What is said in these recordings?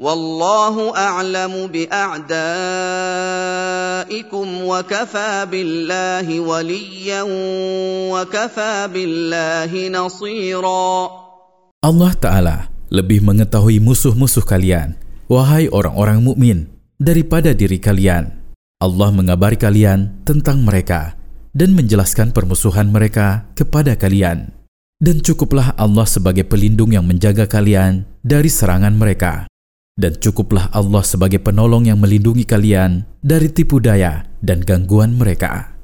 والله اعلم باعدائكم وكفى بالله وليا وكفى بالله نصيرا Allah Ta'ala lebih mengetahui musuh-musuh kalian, wahai orang-orang mukmin, daripada diri kalian. Allah mengabari kalian tentang mereka dan menjelaskan permusuhan mereka kepada kalian. Dan cukuplah Allah sebagai pelindung yang menjaga kalian dari serangan mereka. Dan cukuplah Allah sebagai penolong yang melindungi kalian dari tipu daya dan gangguan mereka.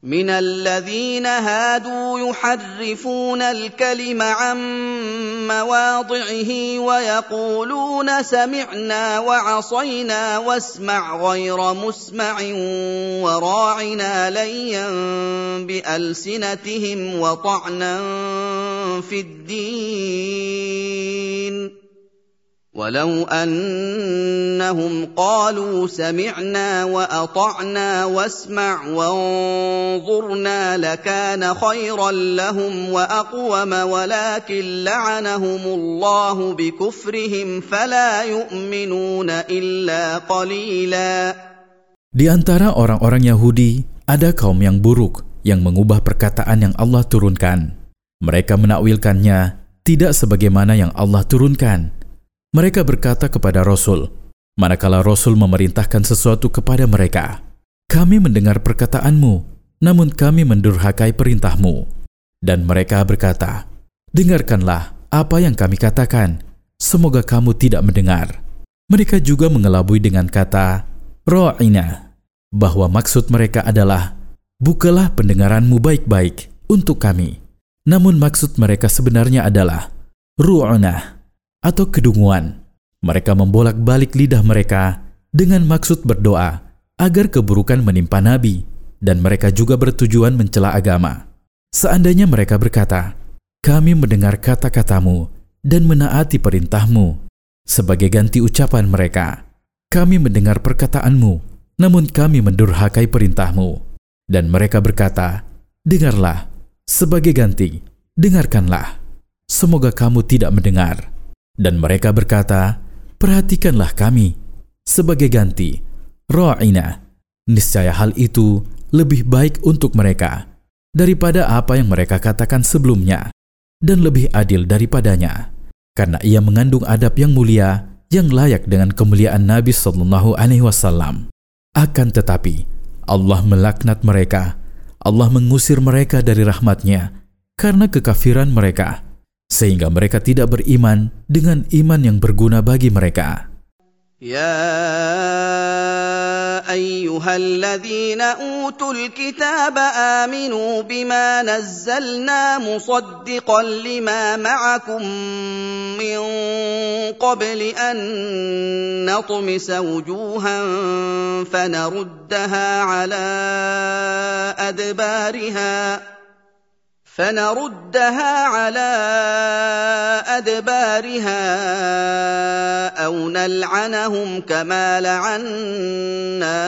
من الذين هادوا يحرفون الكلم عن مواضعه ويقولون سمعنا وعصينا واسمع غير مسمع وراعنا ليا بالسنتهم وطعنا في الدين ولو انهم قالوا سمعنا واطعنا واسمع وانظرنا لكان خيرا لهم واقوم ولكن لعنهم الله بكفرهم فلا يؤمنون الا قليلا Di antara orang-orang Yahudi, ada kaum yang buruk yang mengubah perkataan yang Allah turunkan. Mereka menakwilkannya tidak sebagaimana yang Allah turunkan. mereka berkata kepada Rasul, manakala Rasul memerintahkan sesuatu kepada mereka, kami mendengar perkataanmu, namun kami mendurhakai perintahmu. Dan mereka berkata, dengarkanlah apa yang kami katakan, semoga kamu tidak mendengar. Mereka juga mengelabui dengan kata, ro'ina, bahwa maksud mereka adalah, bukalah pendengaranmu baik-baik untuk kami. Namun maksud mereka sebenarnya adalah, ru'unah, atau kedunguan. Mereka membolak-balik lidah mereka dengan maksud berdoa agar keburukan menimpa Nabi, dan mereka juga bertujuan mencela agama. Seandainya mereka berkata, "Kami mendengar kata-katamu dan menaati perintahmu," sebagai ganti ucapan mereka, "Kami mendengar perkataanmu, namun kami mendurhakai perintahmu," dan mereka berkata, "Dengarlah," sebagai ganti, "Dengarkanlah." Semoga kamu tidak mendengar. Dan mereka berkata, Perhatikanlah kami. Sebagai ganti, Ra'ina, niscaya hal itu lebih baik untuk mereka daripada apa yang mereka katakan sebelumnya dan lebih adil daripadanya. Karena ia mengandung adab yang mulia yang layak dengan kemuliaan Nabi Sallallahu Alaihi Wasallam. Akan tetapi, Allah melaknat mereka. Allah mengusir mereka dari rahmatnya karena kekafiran mereka sehingga mereka tidak beriman dengan iman yang berguna bagi mereka. يا ايها الذين اوتوا الكتاب امنوا بما نزلنا مصدقا لما معكم من قبل ان نطمس وجوها فنردها على ادبارها فنردها على ادبارها او نلعنهم كما لعنا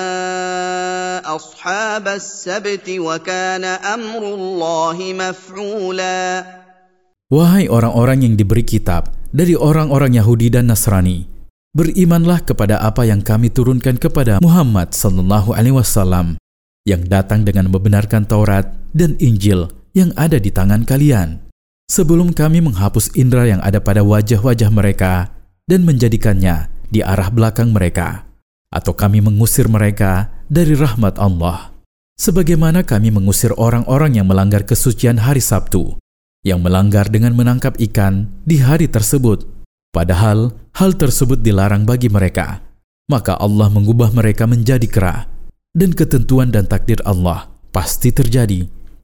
اصحاب السبت وكان امر الله مفعولا Wahai orang-orang yang diberi kitab dari orang-orang Yahudi dan Nasrani, berimanlah kepada apa yang kami turunkan kepada Muhammad sallallahu alaihi wasallam yang datang dengan membenarkan Taurat dan Injil yang ada di tangan kalian, sebelum kami menghapus indera yang ada pada wajah-wajah mereka dan menjadikannya di arah belakang mereka, atau kami mengusir mereka dari rahmat Allah, sebagaimana kami mengusir orang-orang yang melanggar kesucian hari Sabtu, yang melanggar dengan menangkap ikan di hari tersebut, padahal hal tersebut dilarang bagi mereka. Maka Allah mengubah mereka menjadi kera, dan ketentuan dan takdir Allah pasti terjadi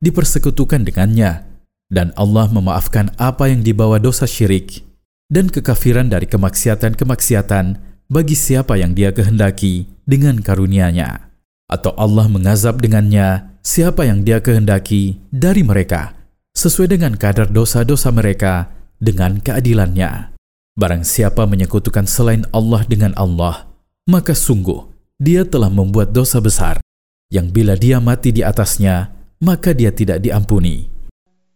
dipersekutukan dengannya, dan Allah memaafkan apa yang dibawa dosa syirik dan kekafiran dari kemaksiatan-kemaksiatan bagi siapa yang dia kehendaki dengan karunia-Nya. Atau Allah mengazab dengannya siapa yang dia kehendaki dari mereka, sesuai dengan kadar dosa-dosa mereka dengan keadilannya. Barang siapa menyekutukan selain Allah dengan Allah, maka sungguh dia telah membuat dosa besar, yang bila dia mati di atasnya, maka dia tidak diampuni.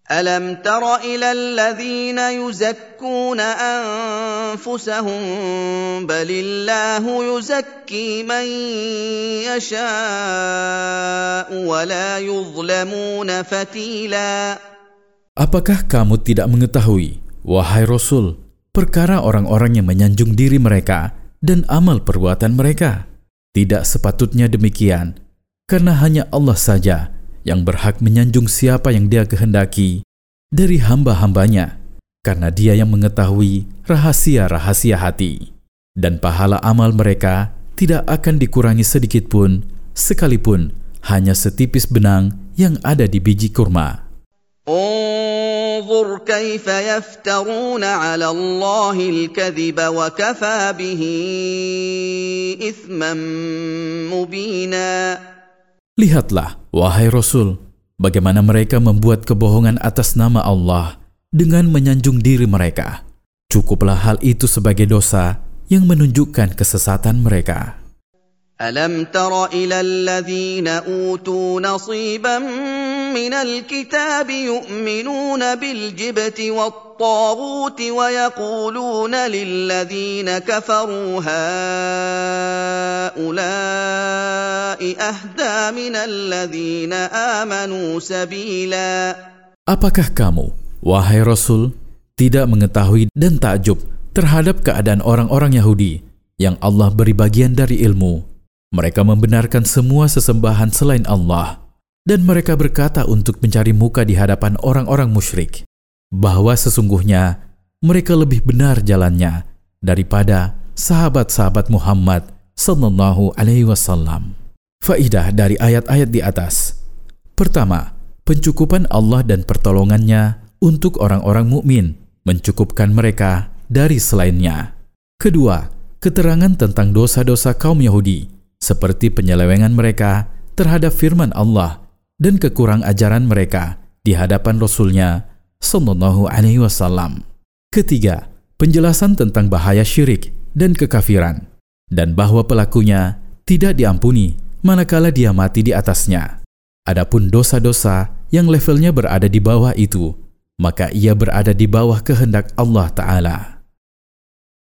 الم تر الى الذين يزكون انفسهم بل الله يزكي من يشاء ولا يظلمون فتيلا Apakah kamu tidak mengetahui, wahai Rasul, perkara orang-orang yang menyanjung diri mereka dan amal perbuatan mereka? Tidak sepatutnya demikian, karena hanya Allah saja yang berhak menyanjung siapa yang dia kehendaki dari hamba-hambanya, karena dia yang mengetahui rahasia-rahasia hati. Dan pahala amal mereka tidak akan dikurangi sedikit pun, sekalipun hanya setipis benang yang ada di biji kurma. انظر كيف يفترون على الله الكذب وكفى به اثما مبينا Lihatlah, wahai Rasul, bagaimana mereka membuat kebohongan atas nama Allah dengan menyanjung diri mereka. Cukuplah hal itu sebagai dosa yang menunjukkan kesesatan mereka. الم تر الى الذين اوتوا نصيبا من الكتاب يؤمنون بالجبت والطاغوت ويقولون للذين كفروا هؤلاء اهدى من الذين امنوا سبيلا Apakah kamu, wahai Rasul, tidak mengetahui dan takjub terhadap keadaan orang-orang Yahudi yang Allah beri bagian dari ilmu Mereka membenarkan semua sesembahan selain Allah, dan mereka berkata untuk mencari muka di hadapan orang-orang musyrik bahwa sesungguhnya mereka lebih benar jalannya daripada sahabat-sahabat Muhammad sallallahu alaihi wasallam. Faidah dari ayat-ayat di atas. Pertama, pencukupan Allah dan pertolongannya untuk orang-orang mukmin mencukupkan mereka dari selainnya. Kedua, keterangan tentang dosa-dosa kaum Yahudi seperti penyelewengan mereka terhadap firman Allah dan kekurang ajaran mereka di hadapan Rasulnya Sallallahu Alaihi Wasallam. Ketiga, penjelasan tentang bahaya syirik dan kekafiran dan bahwa pelakunya tidak diampuni manakala dia mati di atasnya. Adapun dosa-dosa yang levelnya berada di bawah itu, maka ia berada di bawah kehendak Allah Ta'ala.